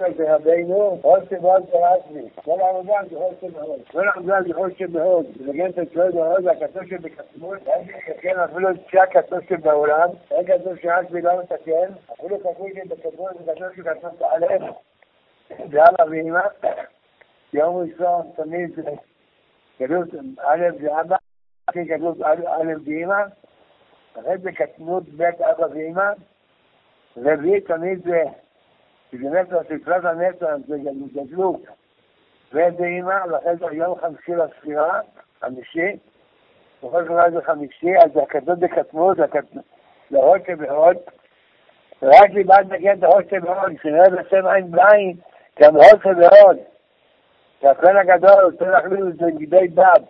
רבינו, חוסר מאוד קראתי, כל העבודה זה מאוד, כל העבודה זה חוסר מאוד, ולגן את שבקטנות, אין לתקן אפילו את שי הקדוש שבעולם, אין קדוש שרק בגלל לתקן, אפילו כתוב שבקטנות זה קדוש שבקטנות בעלם, זה אבא ואמא, יום ראשון תמיד גדלות א' זה אבא, גדלות א' ואמא, אחרי זה קטנות ב' אבא ואמא, רביעי תמיד זה כי זה נצח, תקרת הנצח זה גדלות ודהימה, ואחרי זה יום חמישי לספירה, חמישי, בכל זאת זה חמישי, אז זה הקדות בקטנות, להוד שבהוד, רק ליבד נגן את ההוד שבהוד, שנראה בשם עין בעין, גם הוד שבהוד, שהכהן הגדול רוצה להחליט את זה בגדי דת.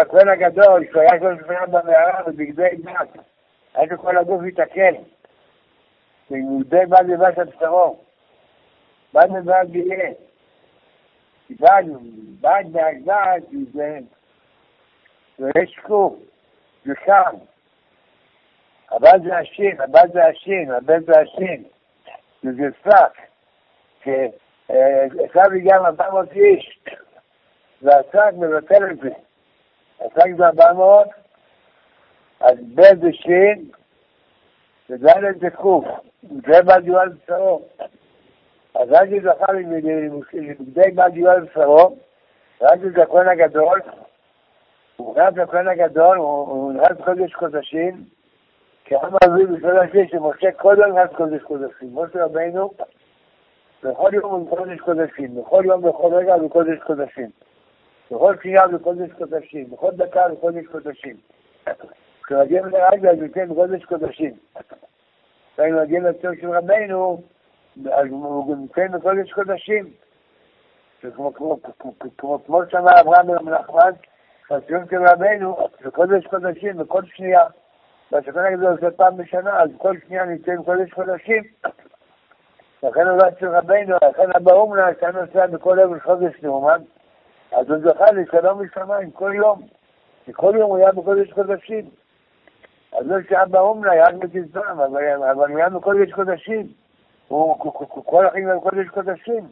הכהן הגדול, שהוא היה שלוש שנה במערה ובגדי דת, היה כל הגוף התעכל. שיהודי בד בבד של בשרו, בד בבד יהיה. בד, בד בהגדרת זה, יש קוף, זה שם. הבד זה השין, הבד זה השין, הבד זה השין. וזה שק. שעכשיו הגיע 400 איש, והשק מבטל את זה. השק זה 400, אז ב' זה שין, וד' זה קוף. זה בעל דיואל בשרו. אז רבי זכה לבגדי בעל דיואל בשרו, זה הכהן הגדול, הוא נכנס לכהן הגדול, הוא נכנס קודש קודשים, כי העם מביא בסוד השני שמשה קודם נכנס קודש קודשים. משה רבינו, בכל יום הוא קודש קודשים, בכל יום, בכל רגע הוא קודש קודשים. בכל שנייה הוא קודש קודשים, בכל דקה הוא קודש קודשים. כשמגיעים לרגע אז ייתן קודש קודשים. והיינו מגיעים לצום של רבנו, אז הוא נמצאים בקודש קודשים. כמו שאמר אברהם בן נחמן, הציון של רבנו זה קודש קודשים בכל שנייה. והשכן הגדול עושה פעם בשנה, אז כל שנייה נמצאים קודש קודשים. לכן הוא לא אצל רבנו, לכן אבא אומנה, שהיה נוסע בכל יום חודש נאומן, אז הוא זכה לשלום משמיים כל יום. כל יום הוא היה בקודש קודשים. אז לא שאבא אומנה רק בגזרם, אבל היה בקודש קודשים. כל החיים היה בקודש קודשים.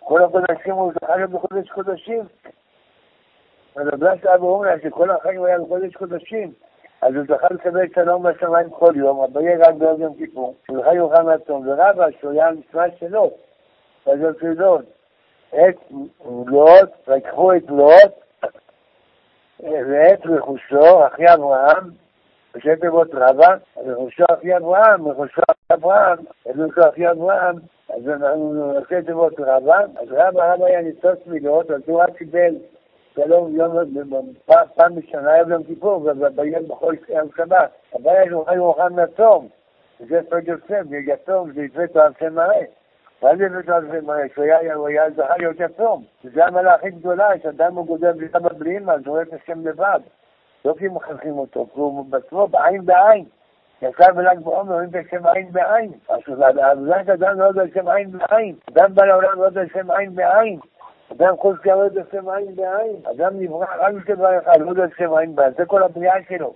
כל הקודשים הוא להיות בקודש קודשים. אז בגלל שאבא אומנה שכל החיים היה בקודש קודשים, אז הוא זכה לקבל שלום בשמיים כל יום, אבל יהיה רק בעוד יום כיפור, חי יוכל מהצום, ורבא שהוא היה המשרד שלו, אז הוא צידון, את לוט, ויקחו את לוט, ואת רכושו, אחי אברהם, ראשי תיבות רבא, רכושו אחי אברהם, רכושו אחי אברהם, רכושו אחי אברהם, אז אנחנו ראשי תיבות רבא, אז רבא רבא היה ניצוץ מידות, אז הוא רק קיבל שלום יום, פעם בשנה יום יום כיפור, וביום בכל יום שבת. הבעיה שהוא חי מוכן מהצום, וזה סוד יוסף, יתום, זה יתווה תואר שם מראה. ואז יתווה תואר שם מראה, שהוא היה זכה להיות יתום. וזה המעלה הכי גדולה, שאדם הוא גודל בלי אבא בלי אמא, את השם לבד. לא כי מחנכים אותו, כי הוא בעצמו בעין בעין. ישר בל"ג בעומר אומרים השם עין בעין. זה אדם לא יודע שם עין בעין. אדם בא לעולם לא יודע שם עין בעין. אדם חוץ יורד לשם עין בעין. אדם נברא רק בשביל אחד, לא לשם עין בעין. זה כל הבנייה שלו.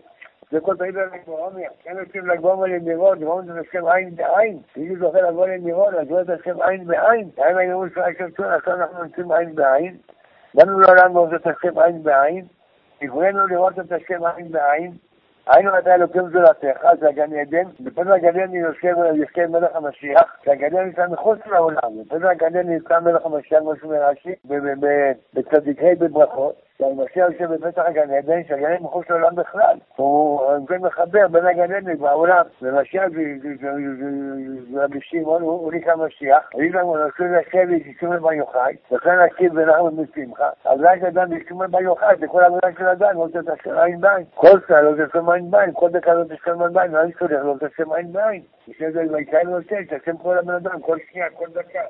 זה כל פעיל בל"ג בעומר. כן יוצאים ל"ג בעומר למירון, למירון זה לשם עין בעין. אם זוכה לבוא למירון, אז את השם עין בעין. האם היינו אומרים שרק שרצון, עכשיו אנחנו נמצאים עין בעין. באנו לעולם את השם עין בעין. נבראנו לראות את השם עין בעין. היינו אתה אלוקים זולתך, זה הגן עדן, בפתח הגן עדן יושב מלך המשיח, שהגן עדן נמצא מחוץ לעולם, בפתח הגן עדן נמצא מלך המשיח, כמו שאומר רש"י, בצדיקי בברכות, שהמשיח יושב בפתח הגן עדן, שהגן עדן מחוץ לעולם בכלל, הוא מחבר בין הגן עדן והעולם, ומשיח רבי שמעון, הוא נקרא משיח, ויש לנו נשוי לשבי שישומר בר יוחאי, וכן נקיב ונחם משמחה, אז רק אדם שישומר בר יוחאי, זה כל העבודה של אדם, לא צריך את עין בעין, כל שעה לא צריך עין בעין, כל דקה לא תשכם עין בעין, ואני סולח לא תשכם עין בעין. לפני זה ויקראנו נותן, תשכם כל הבן אדם, כל שנייה, כל דקה,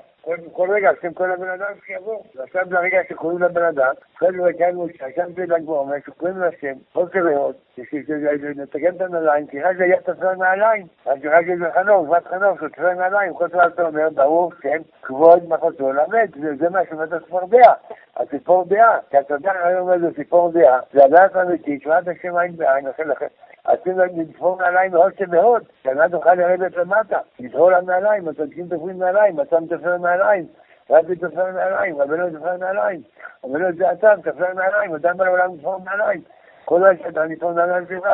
כל רגע, תשכם כל הבן אדם שיבוא. ועכשיו זה הרגע שקוראים לבן אדם, אחרי זה ויקראנו שהשם זה ל"ג בעומר, שקוראים לשם, כל כבוד, נתקן את הנעליים, כי זה היה תפר נעליים. אז רק זה חנוך, בת חנוך, תפר נעליים, כל דבר אתה אומר, ברור, כן, כבוד מחוזו למד, זה מה שאומרת הצפרדע. הציפור דעה, כי אתה יודע, אני אומר זה ציפור דעה, זה הדעת אמיתית, שמעת השם עין בעין, לכן עשינו לתפור נעליים מאוד שמאות, שאינה תוכל לרדת למטה, לתפור לה נעליים, הצדיקים תופרים נעליים, מצאם תופר נעליים, רבי תופר נעליים, רבנו תופר נעליים, רבנו את זה אתה, תופר נעליים, אדם בעולם תפור נעליים, כל שאתה נתפור נעליים שלך,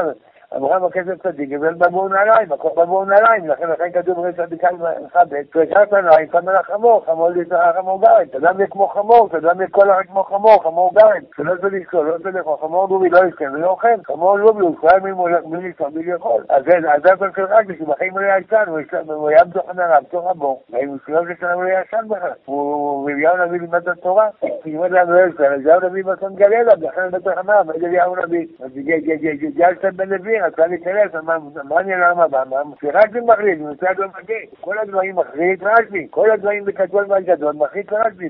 אברהם הכסף צדיק, אבל בבור נעליים, הכל בבור נעליים, לכן לכן כתוב ראש צדיקה לך ב', פרשת נעליים, קם לך חמור, חמור גרן, אדם יהיה כמו חמור, אדם יהיה כל אחד כמו חמור, חמור גרן, שלא צריך לשקול, לא צריך לאכול, חמור דובי לא ישכן ולא אוכל, חמור לובי, הוא כלל מי לשכון, מי לאכול, אז זה הכל רק, שבחיים הוא היה ישן, הוא היה בתוך הנערה, בתוך הבור, והאם הוא שלוש שנה הוא היה ישן בכלל, הוא אליהו נביא לימד את התורה, לימד לנו לא ישן, אליהו נביא בסון גללה, לכן בתוך הנערה, אליהו נביא, גלשן בן לוי, רצה להיכנס, מה אני למה הבא? שרשב"י מחליט, מצד לא מגיע. כל הדברים מחליט רשב"י, כל הדברים בגדול והגדול מחליט רשב"י.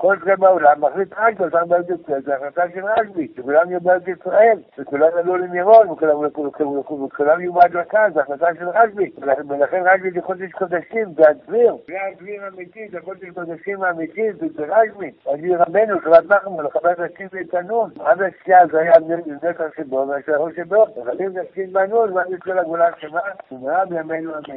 כל זה בעולם מחליט רשב"י, אותם בארץ ישראל, זה החלטה של רשב"י, שכולם יהיו בארץ ישראל, וכולם עלו למירון, וכולם יהיו בהדלקה, זה החלטה של רשב"י. ולכן רשב"י זה קודש קודשים, זה הדביר. זה הדביר האמיתי, זה קודש קודשים האמיתי, זה רשב"י. רבי רבנו, שבת נחמו, לחבר השם ואיתנון. עד השקיעה זה היה נזק שבו, והשלחו שבו. וחלים זה השכין בנו, ואני כל הגאולה שמה, ומרב ימינו אמן.